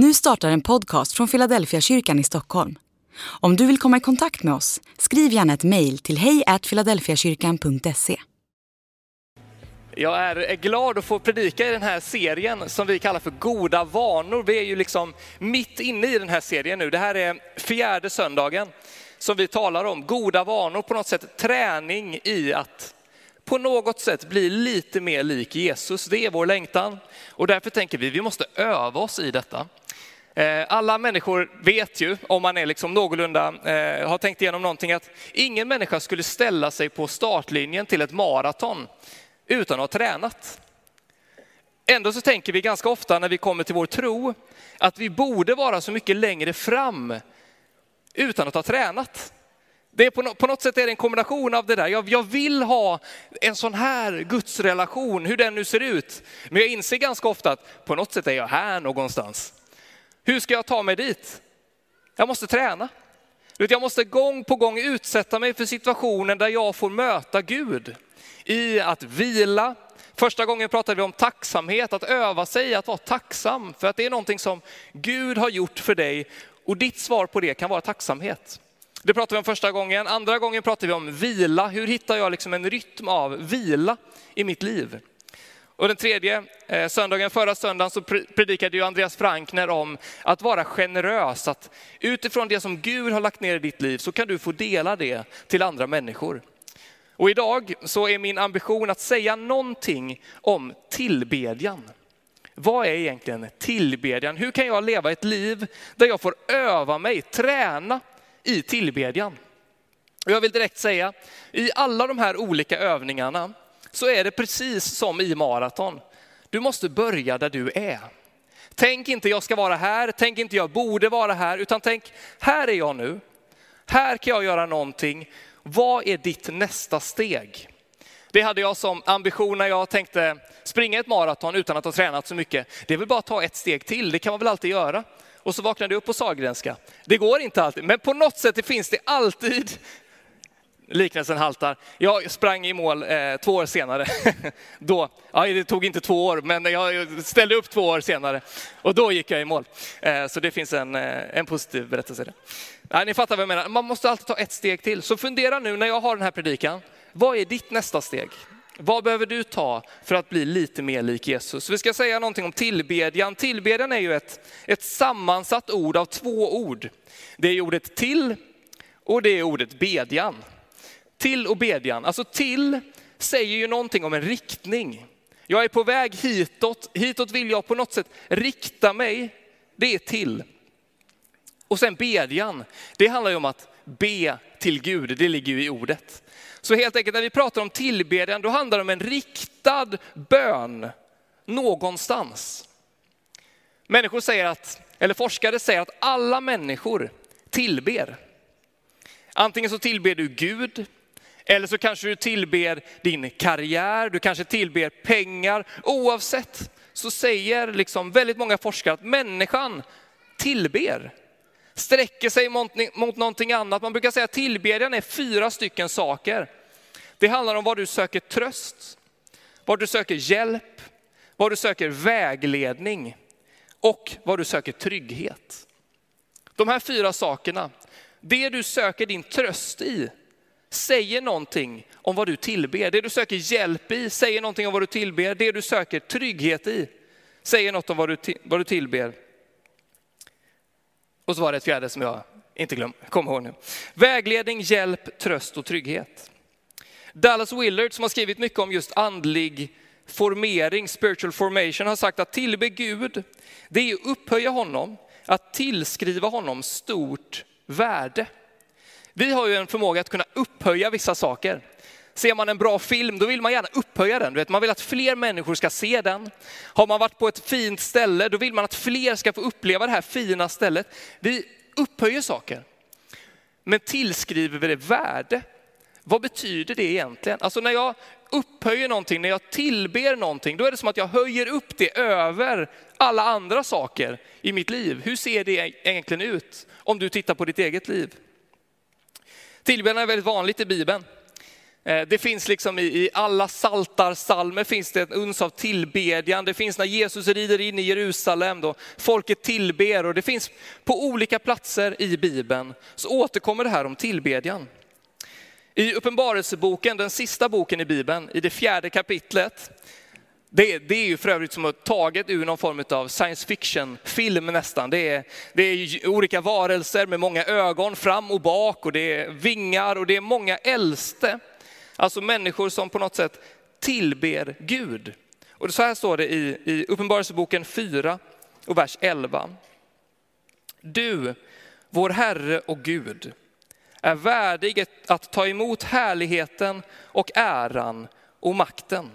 Nu startar en podcast från Philadelphia kyrkan i Stockholm. Om du vill komma i kontakt med oss, skriv gärna ett mejl till hejfiladelfiakyrkan.se. Jag är glad att få predika i den här serien som vi kallar för goda vanor. Vi är ju liksom mitt inne i den här serien nu. Det här är fjärde söndagen som vi talar om goda vanor, på något sätt träning i att på något sätt bli lite mer lik Jesus. Det är vår längtan och därför tänker vi vi måste öva oss i detta. Eh, alla människor vet ju, om man är liksom någorlunda, eh, har tänkt igenom någonting, att ingen människa skulle ställa sig på startlinjen till ett maraton utan att ha tränat. Ändå så tänker vi ganska ofta när vi kommer till vår tro att vi borde vara så mycket längre fram utan att ha tränat. Det är på, något sätt är det en kombination av det där. Jag, jag, vill ha en sån här gudsrelation, hur den nu ser ut. Men jag inser ganska ofta att på något sätt är jag här någonstans. Hur ska jag ta mig dit? Jag måste träna. Jag måste gång på gång utsätta mig för situationen där jag får möta Gud. I att vila. Första gången pratade vi om tacksamhet, att öva sig att vara tacksam. För att det är någonting som Gud har gjort för dig. Och ditt svar på det kan vara tacksamhet. Det pratade vi om första gången. Andra gången pratade vi om vila. Hur hittar jag liksom en rytm av vila i mitt liv? Och den tredje eh, söndagen, förra söndagen, så predikade ju Andreas Frankner om att vara generös. Att utifrån det som Gud har lagt ner i ditt liv så kan du få dela det till andra människor. Och idag så är min ambition att säga någonting om tillbedjan. Vad är egentligen tillbedjan? Hur kan jag leva ett liv där jag får öva mig, träna i tillbedjan? Och jag vill direkt säga, i alla de här olika övningarna så är det precis som i maraton. Du måste börja där du är. Tänk inte jag ska vara här, tänk inte jag borde vara här, utan tänk här är jag nu. Här kan jag göra någonting. Vad är ditt nästa steg? Det hade jag som ambition när jag tänkte springa ett maraton utan att ha tränat så mycket. Det är väl bara att ta ett steg till, det kan man väl alltid göra. Och så vaknar du upp på Sahlgrenska. Det går inte alltid, men på något sätt finns det alltid liknelsen haltar. Jag sprang i mål eh, två år senare. då, ja, det tog inte två år, men jag ställde upp två år senare och då gick jag i mål. Eh, så det finns en, eh, en positiv berättelse där. Nej, ni fattar vad jag menar. Man måste alltid ta ett steg till. Så fundera nu när jag har den här predikan. Vad är ditt nästa steg? Vad behöver du ta för att bli lite mer lik Jesus? Vi ska säga någonting om tillbedjan. Tillbedjan är ju ett, ett sammansatt ord av två ord. Det är ordet till och det är ordet bedjan. Till och bedjan, alltså till säger ju någonting om en riktning. Jag är på väg hitåt, hitåt vill jag på något sätt rikta mig, det är till. Och sen bedjan, det handlar ju om att be till Gud, det ligger ju i ordet. Så helt enkelt när vi pratar om tillbedjan, då handlar det om en riktad bön någonstans. Människor säger att, eller forskare säger att alla människor tillber. Antingen så tillber du Gud, eller så kanske du tillber din karriär, du kanske tillber pengar. Oavsett så säger liksom väldigt många forskare att människan tillber. Sträcker sig mot, mot någonting annat. Man brukar säga att tillbedjan är fyra stycken saker. Det handlar om var du söker tröst, var du söker hjälp, var du söker vägledning och var du söker trygghet. De här fyra sakerna, det du söker din tröst i, säger någonting om vad du tillber. Det du söker hjälp i säger någonting om vad du tillber. Det du söker trygghet i säger något om vad du, vad du tillber. Och så var det ett fjärde som jag inte glöm, kommer ihåg nu. Vägledning, hjälp, tröst och trygghet. Dallas Willard som har skrivit mycket om just andlig formering, spiritual formation, har sagt att tillbe Gud, det är att upphöja honom, att tillskriva honom stort värde. Vi har ju en förmåga att kunna upphöja vissa saker. Ser man en bra film, då vill man gärna upphöja den. Du vet, man vill att fler människor ska se den. Har man varit på ett fint ställe, då vill man att fler ska få uppleva det här fina stället. Vi upphöjer saker. Men tillskriver vi det värde? Vad betyder det egentligen? Alltså när jag upphöjer någonting, när jag tillber någonting, då är det som att jag höjer upp det över alla andra saker i mitt liv. Hur ser det egentligen ut om du tittar på ditt eget liv? Tillbedjan är väldigt vanligt i Bibeln. Eh, det finns liksom i, i alla saltarsalmer finns det ett uns av tillbedjan. Det finns när Jesus rider in i Jerusalem, då folket tillber och det finns på olika platser i Bibeln så återkommer det här om tillbedjan. I Uppenbarelseboken, den sista boken i Bibeln, i det fjärde kapitlet, det, det, är ju för övrigt som att taget ur någon form av science fiction-film nästan. Det är, det är olika varelser med många ögon fram och bak och det är vingar och det är många äldste. Alltså människor som på något sätt tillber Gud. Och så här står det i, i Uppenbarelseboken 4 och vers 11. Du, vår Herre och Gud, är värdig att ta emot härligheten och äran och makten.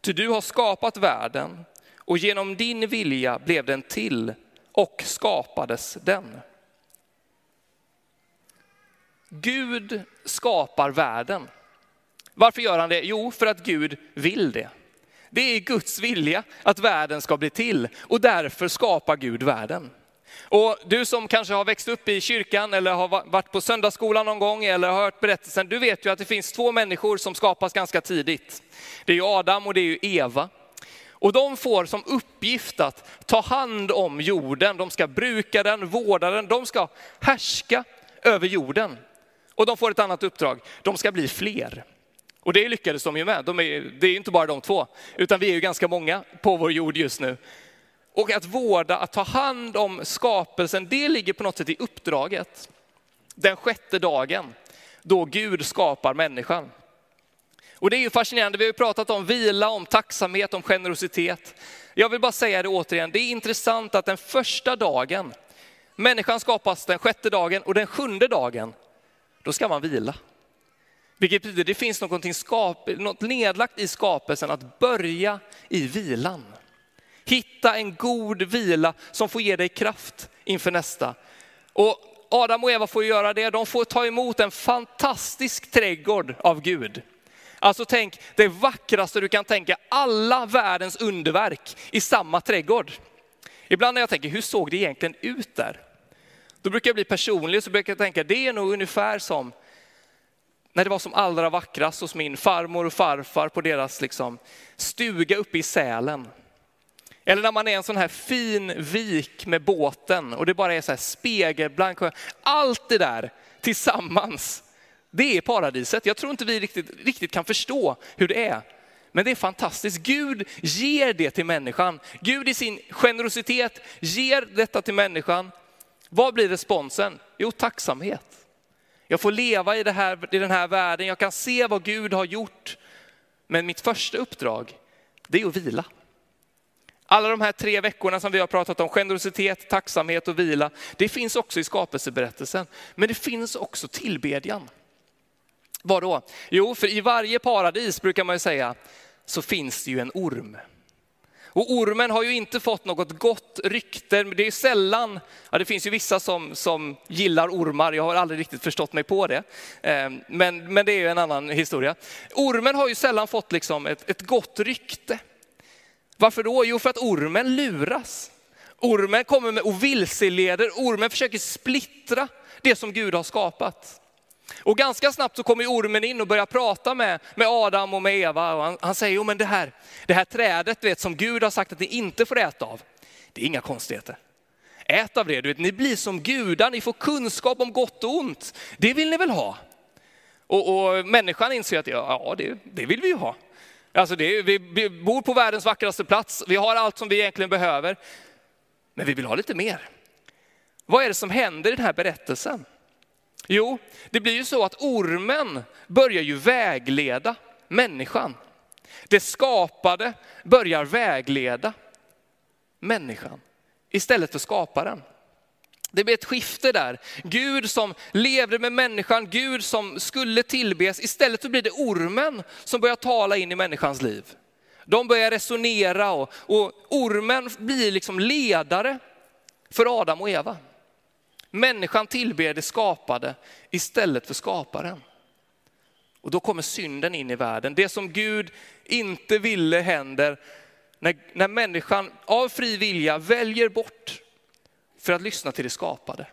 Ty du har skapat världen och genom din vilja blev den till och skapades den. Gud skapar världen. Varför gör han det? Jo, för att Gud vill det. Det är Guds vilja att världen ska bli till och därför skapar Gud världen. Och du som kanske har växt upp i kyrkan eller har varit på söndagsskolan någon gång eller har hört berättelsen, du vet ju att det finns två människor som skapas ganska tidigt. Det är ju Adam och det är ju Eva. Och de får som uppgift att ta hand om jorden, de ska bruka den, vårda den, de ska härska över jorden. Och de får ett annat uppdrag, de ska bli fler. Och det lyckades de ju med. De är, det är inte bara de två, utan vi är ju ganska många på vår jord just nu. Och att vårda, att ta hand om skapelsen, det ligger på något sätt i uppdraget. Den sjätte dagen, då Gud skapar människan. Och det är ju fascinerande, vi har ju pratat om vila, om tacksamhet, om generositet. Jag vill bara säga det återigen, det är intressant att den första dagen, människan skapas den sjätte dagen och den sjunde dagen, då ska man vila. Vilket betyder att det finns något, skap, något nedlagt i skapelsen att börja i vilan. Hitta en god vila som får ge dig kraft inför nästa. Och Adam och Eva får göra det, de får ta emot en fantastisk trädgård av Gud. Alltså tänk det vackraste du kan tänka, alla världens underverk i samma trädgård. Ibland när jag tänker, hur såg det egentligen ut där? Då brukar jag bli personlig, så brukar jag tänka, det är nog ungefär som när det var som allra vackrast hos min farmor och farfar på deras liksom, stuga uppe i Sälen. Eller när man är en sån här fin vik med båten och det bara är så här spegelblank. Allt det där tillsammans, det är paradiset. Jag tror inte vi riktigt, riktigt kan förstå hur det är. Men det är fantastiskt. Gud ger det till människan. Gud i sin generositet ger detta till människan. Vad blir responsen? Jo, tacksamhet. Jag får leva i, det här, i den här världen, jag kan se vad Gud har gjort. Men mitt första uppdrag, det är att vila. Alla de här tre veckorna som vi har pratat om, generositet, tacksamhet och vila, det finns också i skapelseberättelsen. Men det finns också tillbedjan. Vadå? Jo, för i varje paradis brukar man ju säga, så finns det ju en orm. Och ormen har ju inte fått något gott rykte. Det är sällan, ja det finns ju vissa som, som gillar ormar, jag har aldrig riktigt förstått mig på det. Ehm, men, men det är ju en annan historia. Ormen har ju sällan fått liksom ett, ett gott rykte. Varför då? Jo, för att ormen luras. Ormen kommer med och vilseleder, ormen försöker splittra det som Gud har skapat. Och ganska snabbt så kommer ormen in och börjar prata med, med Adam och med Eva. Och han, han säger, jo men det här, det här trädet vet, som Gud har sagt att ni inte får äta av, det är inga konstigheter. Ät av det, du vet, ni blir som gudar, ni får kunskap om gott och ont. Det vill ni väl ha? Och, och människan inser att ja, det, det vill vi ju ha. Alltså det, vi, vi bor på världens vackraste plats, vi har allt som vi egentligen behöver. Men vi vill ha lite mer. Vad är det som händer i den här berättelsen? Jo, det blir ju så att ormen börjar ju vägleda människan. Det skapade börjar vägleda människan istället för skaparen. Det blir ett skifte där. Gud som levde med människan, Gud som skulle tillbes. Istället så blir det ormen som börjar tala in i människans liv. De börjar resonera och, och ormen blir liksom ledare för Adam och Eva. Människan tillber det skapade istället för skaparen. Och då kommer synden in i världen. Det som Gud inte ville händer när, när människan av fri vilja väljer bort för att lyssna till det skapade.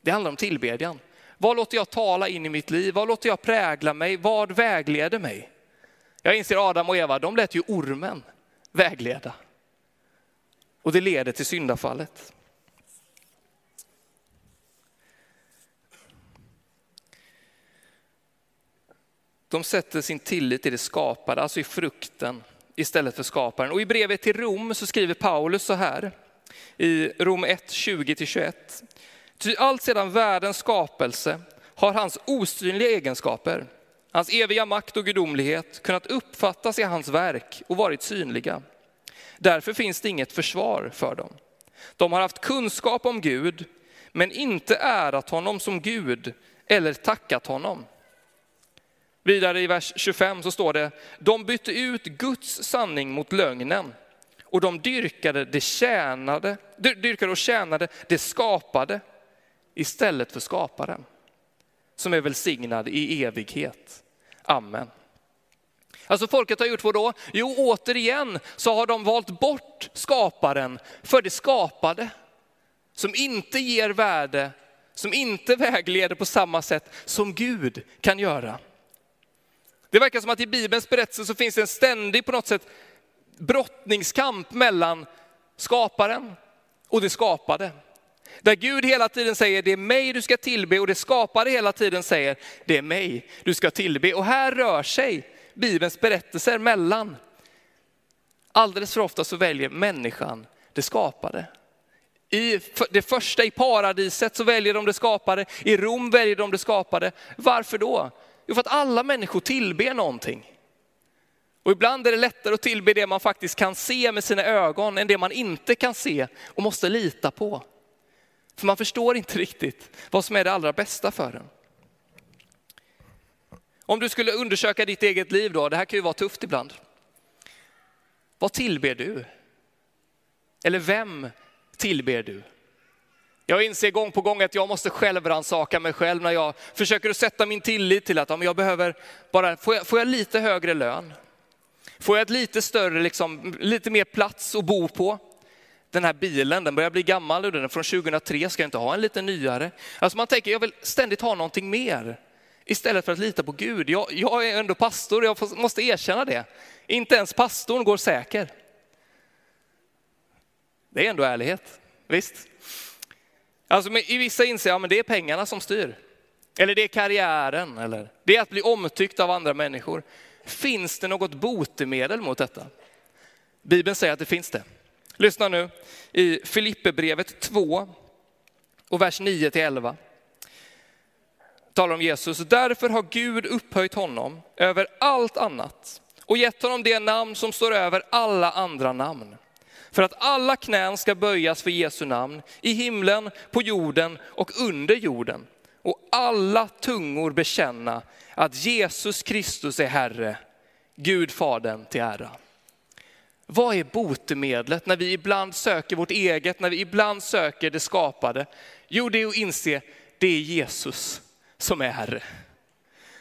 Det handlar om tillbedjan. Vad låter jag tala in i mitt liv? Vad låter jag prägla mig? Vad vägleder mig? Jag inser Adam och Eva, de lät ju ormen vägleda. Och det leder till syndafallet. De sätter sin tillit i det skapade, alltså i frukten istället för skaparen. Och i brevet till Rom så skriver Paulus så här i Rom 1, 20-21. Ty allt sedan världens skapelse har hans osynliga egenskaper, hans eviga makt och gudomlighet kunnat uppfattas i hans verk och varit synliga. Därför finns det inget försvar för dem. De har haft kunskap om Gud, men inte ärat honom som Gud eller tackat honom. Vidare i vers 25 så står det, de bytte ut Guds sanning mot lögnen och de dyrkade, det tjänade, dyrkade och tjänade det skapade istället för skaparen som är välsignad i evighet. Amen. Alltså folket har gjort vad då? Jo, återigen så har de valt bort skaparen för det skapade. Som inte ger värde, som inte vägleder på samma sätt som Gud kan göra. Det verkar som att i Bibelns berättelse så finns det en ständig på något sätt brottningskamp mellan skaparen och det skapade. Där Gud hela tiden säger det är mig du ska tillbe och det skapade hela tiden säger det är mig du ska tillbe. Och här rör sig Bibelns berättelser mellan. Alldeles för ofta så väljer människan det skapade. I det första i paradiset så väljer de det skapade, i Rom väljer de det skapade. Varför då? Jo, för att alla människor tillber någonting. Och ibland är det lättare att tillbe det man faktiskt kan se med sina ögon än det man inte kan se och måste lita på. För man förstår inte riktigt vad som är det allra bästa för en. Om du skulle undersöka ditt eget liv då, det här kan ju vara tufft ibland. Vad tillber du? Eller vem tillber du? Jag inser gång på gång att jag måste självrannsaka mig själv när jag försöker att sätta min tillit till att om jag behöver bara, får jag, får jag lite högre lön? Får jag ett lite större, liksom, lite mer plats att bo på? Den här bilen, den börjar bli gammal, den är från 2003, ska jag inte ha en lite nyare? Alltså man tänker, jag vill ständigt ha någonting mer. Istället för att lita på Gud. Jag, jag är ändå pastor, jag måste erkänna det. Inte ens pastorn går säker. Det är ändå ärlighet, visst? Alltså i vissa inser jag, men det är pengarna som styr. Eller det är karriären, eller det är att bli omtyckt av andra människor. Finns det något botemedel mot detta? Bibeln säger att det finns det. Lyssna nu i Filipperbrevet 2 och vers 9 till 11. Talar om Jesus. Därför har Gud upphöjt honom över allt annat och gett honom det namn som står över alla andra namn för att alla knän ska böjas för Jesu namn i himlen, på jorden och under jorden. Och alla tungor bekänna att Jesus Kristus är Herre, Gud Fadern till ära. Vad är botemedlet när vi ibland söker vårt eget, när vi ibland söker det skapade? Jo, det är att inse, det är Jesus som är Herre.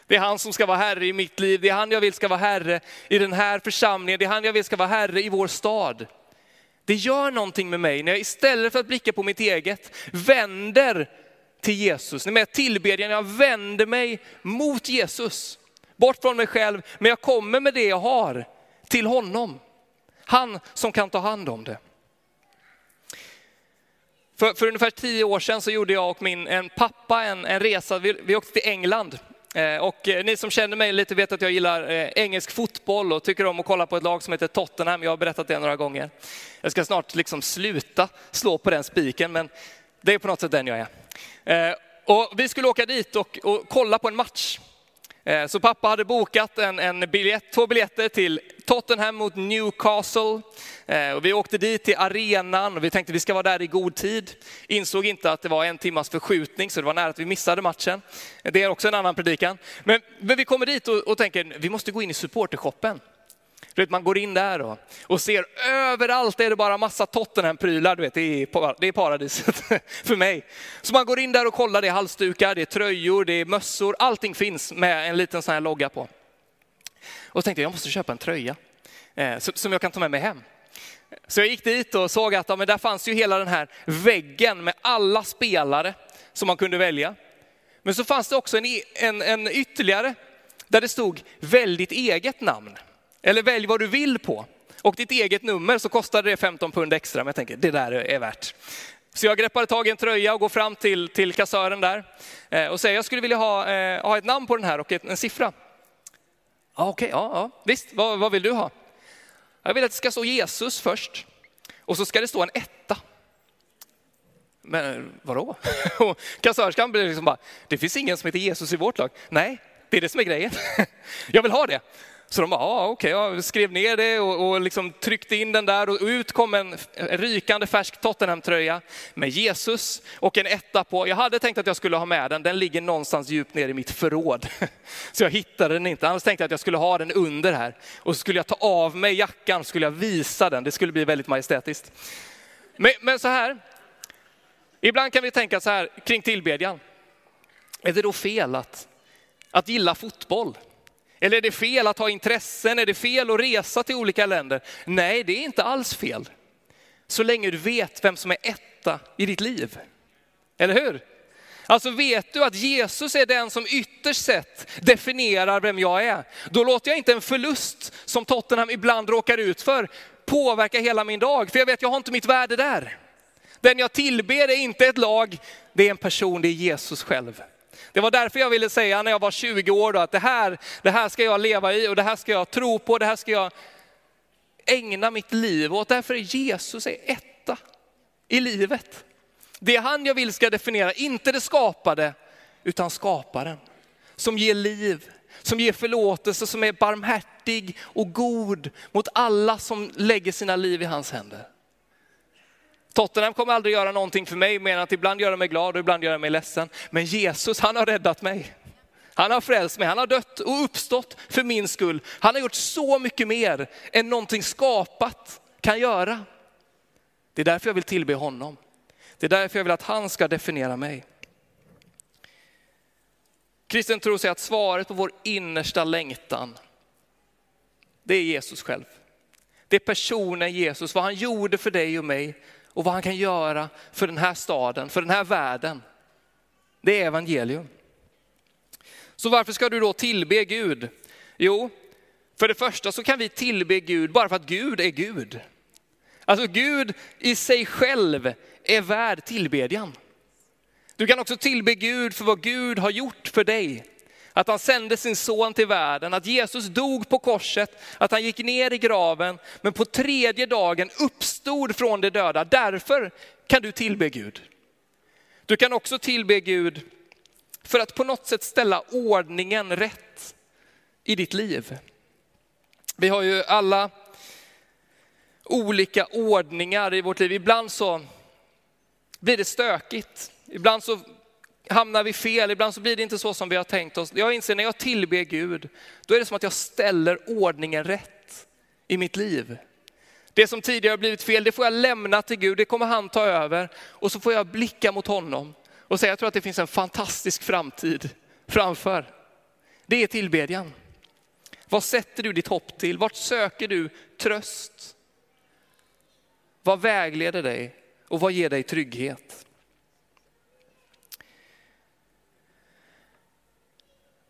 Det är han som ska vara Herre i mitt liv, det är han jag vill ska vara Herre i den här församlingen, det är han jag vill ska vara Herre i vår stad. Det gör någonting med mig när jag istället för att blicka på mitt eget vänder till Jesus. När jag tillbedjan, jag vänder mig mot Jesus. Bort från mig själv, men jag kommer med det jag har till honom. Han som kan ta hand om det. För, för ungefär tio år sedan så gjorde jag och min en pappa en, en resa, vi, vi åkte till England Eh, och eh, ni som känner mig lite vet att jag gillar eh, engelsk fotboll och tycker om att kolla på ett lag som heter Tottenham. Jag har berättat det några gånger. Jag ska snart liksom sluta slå på den spiken, men det är på något sätt den jag är. Och vi skulle åka dit och, och kolla på en match. Eh, så pappa hade bokat en, en biljett, två biljetter till Tottenham mot Newcastle. Eh, och vi åkte dit till arenan och vi tänkte att vi ska vara där i god tid. Insåg inte att det var en timmas förskjutning så det var nära att vi missade matchen. Det är också en annan predikan. Men, men vi kommer dit och, och tänker vi måste gå in i supportershoppen. Du vet, man går in där och, och ser överallt är det bara massa Tottenham-prylar. Du vet, det, är, det är paradiset för mig. Så man går in där och kollar, det är halsdukar, det är tröjor, det är mössor, allting finns med en liten sån här logga på. Och så tänkte jag, jag måste köpa en tröja eh, som jag kan ta med mig hem. Så jag gick dit och såg att ja, men där fanns ju hela den här väggen med alla spelare som man kunde välja. Men så fanns det också en, e, en, en ytterligare där det stod väldigt eget namn. Eller välj vad du vill på. Och ditt eget nummer så kostade det 15 pund extra. Men jag tänker, det där är värt. Så jag greppar tag i en tröja och går fram till, till kassören där eh, och säger, jag skulle vilja ha, eh, ha ett namn på den här och en siffra. Ja, Okej, okay, ja, ja, visst, vad, vad vill du ha? Jag vill att det ska stå Jesus först och så ska det stå en etta. Men eh, vadå? kassörskan blir liksom bara, det finns ingen som heter Jesus i vårt lag. Nej, det är det som är grejen. Jag vill ha det. Så de bara, ah, okej, okay. jag skrev ner det och, och liksom tryckte in den där och ut kom en rykande färsk Tottenham-tröja med Jesus och en etta på. Jag hade tänkt att jag skulle ha med den, den ligger någonstans djupt ner i mitt förråd. Så jag hittade den inte, annars tänkte jag att jag skulle ha den under här. Och så skulle jag ta av mig jackan, skulle jag visa den, det skulle bli väldigt majestätiskt. Men, men så här, ibland kan vi tänka så här kring tillbedjan. Är det då fel att, att gilla fotboll? Eller är det fel att ha intressen? Är det fel att resa till olika länder? Nej, det är inte alls fel. Så länge du vet vem som är etta i ditt liv. Eller hur? Alltså vet du att Jesus är den som ytterst sett definierar vem jag är. Då låter jag inte en förlust som Tottenham ibland råkar ut för påverka hela min dag. För jag vet, jag har inte mitt värde där. Den jag tillber är inte ett lag, det är en person, det är Jesus själv. Det var därför jag ville säga när jag var 20 år då, att det här, det här ska jag leva i och det här ska jag tro på, det här ska jag ägna mitt liv åt. Därför är Jesus är etta i livet. Det är han jag vill ska definiera, inte det skapade, utan skaparen. Som ger liv, som ger förlåtelse, som är barmhärtig och god mot alla som lägger sina liv i hans händer. Tottenham kommer aldrig göra någonting för mig mer än att ibland göra mig glad och ibland göra mig ledsen. Men Jesus, han har räddat mig. Han har frälst mig, han har dött och uppstått för min skull. Han har gjort så mycket mer än någonting skapat kan göra. Det är därför jag vill tillbe honom. Det är därför jag vill att han ska definiera mig. Kristen tro säger att svaret på vår innersta längtan, det är Jesus själv. Det är personen Jesus, vad han gjorde för dig och mig och vad han kan göra för den här staden, för den här världen. Det är evangelium. Så varför ska du då tillbe Gud? Jo, för det första så kan vi tillbe Gud bara för att Gud är Gud. Alltså Gud i sig själv är värd tillbedjan. Du kan också tillbe Gud för vad Gud har gjort för dig. Att han sände sin son till världen, att Jesus dog på korset, att han gick ner i graven, men på tredje dagen uppstod från de döda. Därför kan du tillbe Gud. Du kan också tillbe Gud för att på något sätt ställa ordningen rätt i ditt liv. Vi har ju alla olika ordningar i vårt liv. Ibland så blir det stökigt. Ibland så hamnar vi fel, ibland så blir det inte så som vi har tänkt oss. Jag inser när jag tillber Gud, då är det som att jag ställer ordningen rätt i mitt liv. Det som tidigare har blivit fel, det får jag lämna till Gud, det kommer han ta över. Och så får jag blicka mot honom och säga, jag tror att det finns en fantastisk framtid framför. Det är tillbedjan. Vad sätter du ditt hopp till? Vart söker du tröst? Vad vägleder dig och vad ger dig trygghet?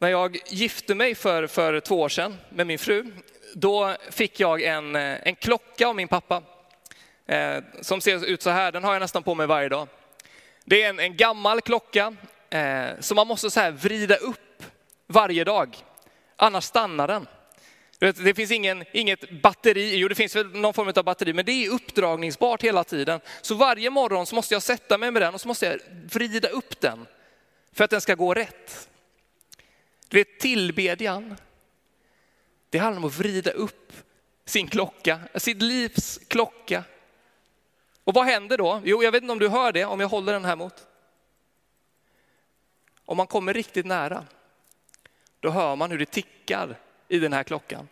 När jag gifte mig för, för två år sedan med min fru, då fick jag en, eh, en klocka av min pappa. Eh, som ser ut så här, den har jag nästan på mig varje dag. Det är en, en gammal klocka eh, som man måste så här vrida upp varje dag, annars stannar den. Det finns ingen, inget batteri, jo det finns väl någon form av batteri, men det är uppdragningsbart hela tiden. Så varje morgon så måste jag sätta mig med den och så måste jag vrida upp den för att den ska gå rätt. Du vet tillbedjan, det handlar om att vrida upp sin klocka, sitt livs klocka. Och vad händer då? Jo, jag vet inte om du hör det, om jag håller den här mot. Om man kommer riktigt nära, då hör man hur det tickar i den här klockan.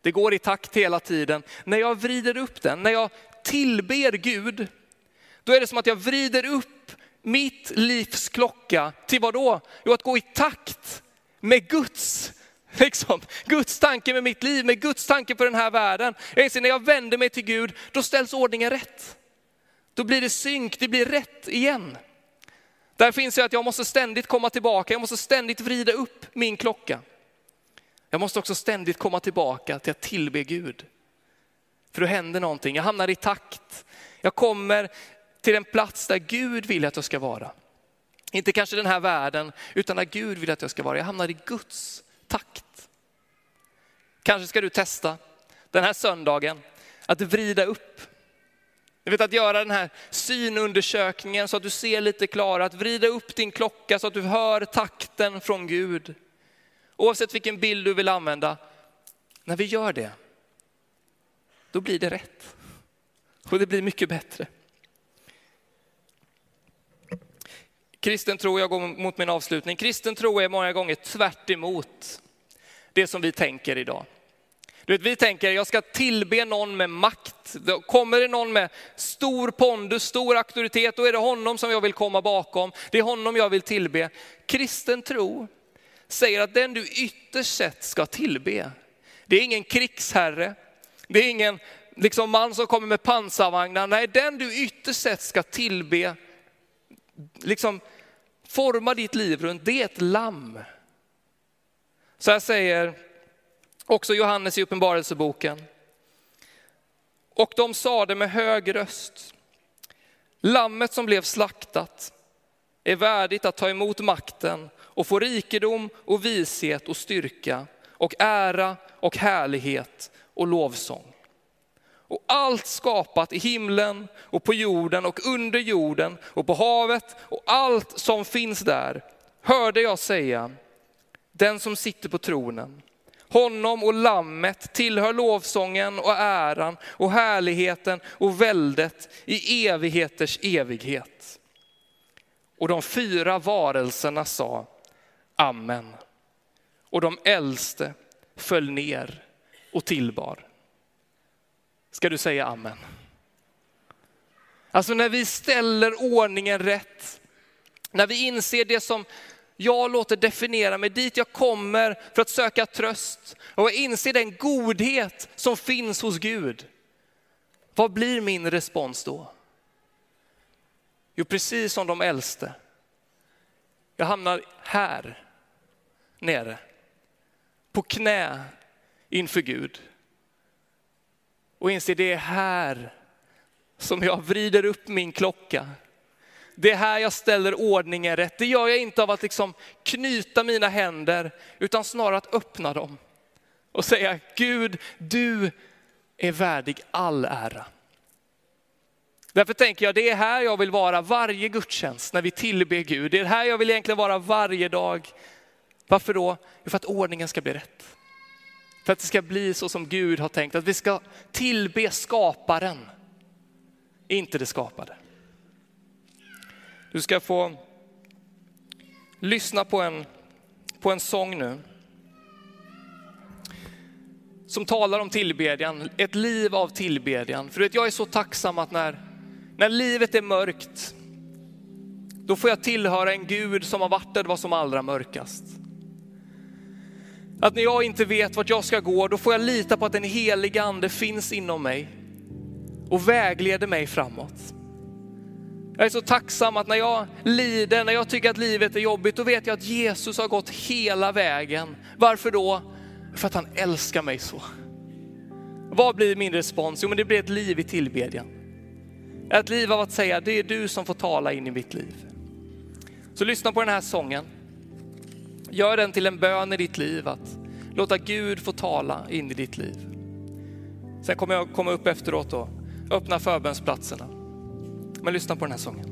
Det går i takt hela tiden. När jag vrider upp den, när jag tillber Gud, då är det som att jag vrider upp mitt livs klocka till vad då? Jo, att gå i takt med Guds Liksom, Guds tanke med mitt liv, med Guds tanke för den här världen. Jag inser när jag vänder mig till Gud, då ställs ordningen rätt. Då blir det synk, det blir rätt igen. Där finns ju att jag måste ständigt komma tillbaka, jag måste ständigt vrida upp min klocka. Jag måste också ständigt komma tillbaka till att tillbe Gud. För då händer någonting, jag hamnar i takt. Jag kommer till en plats där Gud vill att jag ska vara. Inte kanske den här världen, utan där Gud vill att jag ska vara. Jag hamnar i Guds takt. Kanske ska du testa den här söndagen att vrida upp. Du vet att göra den här synundersökningen så att du ser lite klarare, att vrida upp din klocka så att du hör takten från Gud. Oavsett vilken bild du vill använda, när vi gör det, då blir det rätt. Och det blir mycket bättre. Kristen tro, jag går mot min avslutning, kristen tro är många gånger tvärt det som vi tänker idag. Du vet, vi tänker, jag ska tillbe någon med makt. Kommer det någon med stor pondus, stor auktoritet, då är det honom som jag vill komma bakom. Det är honom jag vill tillbe. Kristen tro säger att den du ytterst sett ska tillbe, det är ingen krigsherre, det är ingen liksom man som kommer med pansarvagnar. Nej, den du ytterst sett ska tillbe, liksom forma ditt liv runt, det är ett lamm. Så här säger också Johannes i Uppenbarelseboken. Och de sade med hög röst, lammet som blev slaktat är värdigt att ta emot makten och få rikedom och vishet och styrka och ära och härlighet och lovsång. Och allt skapat i himlen och på jorden och under jorden och på havet och allt som finns där hörde jag säga, den som sitter på tronen, honom och lammet tillhör lovsången och äran och härligheten och väldet i evigheters evighet. Och de fyra varelserna sa Amen. Och de äldste föll ner och tillbar. Ska du säga amen? Alltså när vi ställer ordningen rätt, när vi inser det som jag låter definiera mig, dit jag kommer för att söka tröst och jag inser den godhet som finns hos Gud. Vad blir min respons då? Jo, precis som de äldste. Jag hamnar här nere, på knä inför Gud. Och inser det är här som jag vrider upp min klocka. Det är här jag ställer ordningen rätt. Det gör jag inte av att liksom knyta mina händer, utan snarare att öppna dem och säga, Gud, du är värdig all ära. Därför tänker jag, det är här jag vill vara varje gudstjänst när vi tillber Gud. Det är här jag vill egentligen vara varje dag. Varför då? För att ordningen ska bli rätt. För att det ska bli så som Gud har tänkt, att vi ska tillbe skaparen, inte det skapade. Du ska få lyssna på en, på en sång nu. Som talar om tillbedjan, ett liv av tillbedjan. För jag är så tacksam att när, när livet är mörkt, då får jag tillhöra en Gud som har varit där det var som allra mörkast. Att när jag inte vet vart jag ska gå, då får jag lita på att den heliga ande finns inom mig och vägleder mig framåt. Jag är så tacksam att när jag lider, när jag tycker att livet är jobbigt, då vet jag att Jesus har gått hela vägen. Varför då? För att han älskar mig så. Vad blir min respons? Jo, men det blir ett liv i tillbedjan. Ett liv av att säga, det är du som får tala in i mitt liv. Så lyssna på den här sången. Gör den till en bön i ditt liv att låta Gud få tala in i ditt liv. Sen kommer jag komma upp efteråt och öppna förbönsplatserna. Men lyssna på den här sången.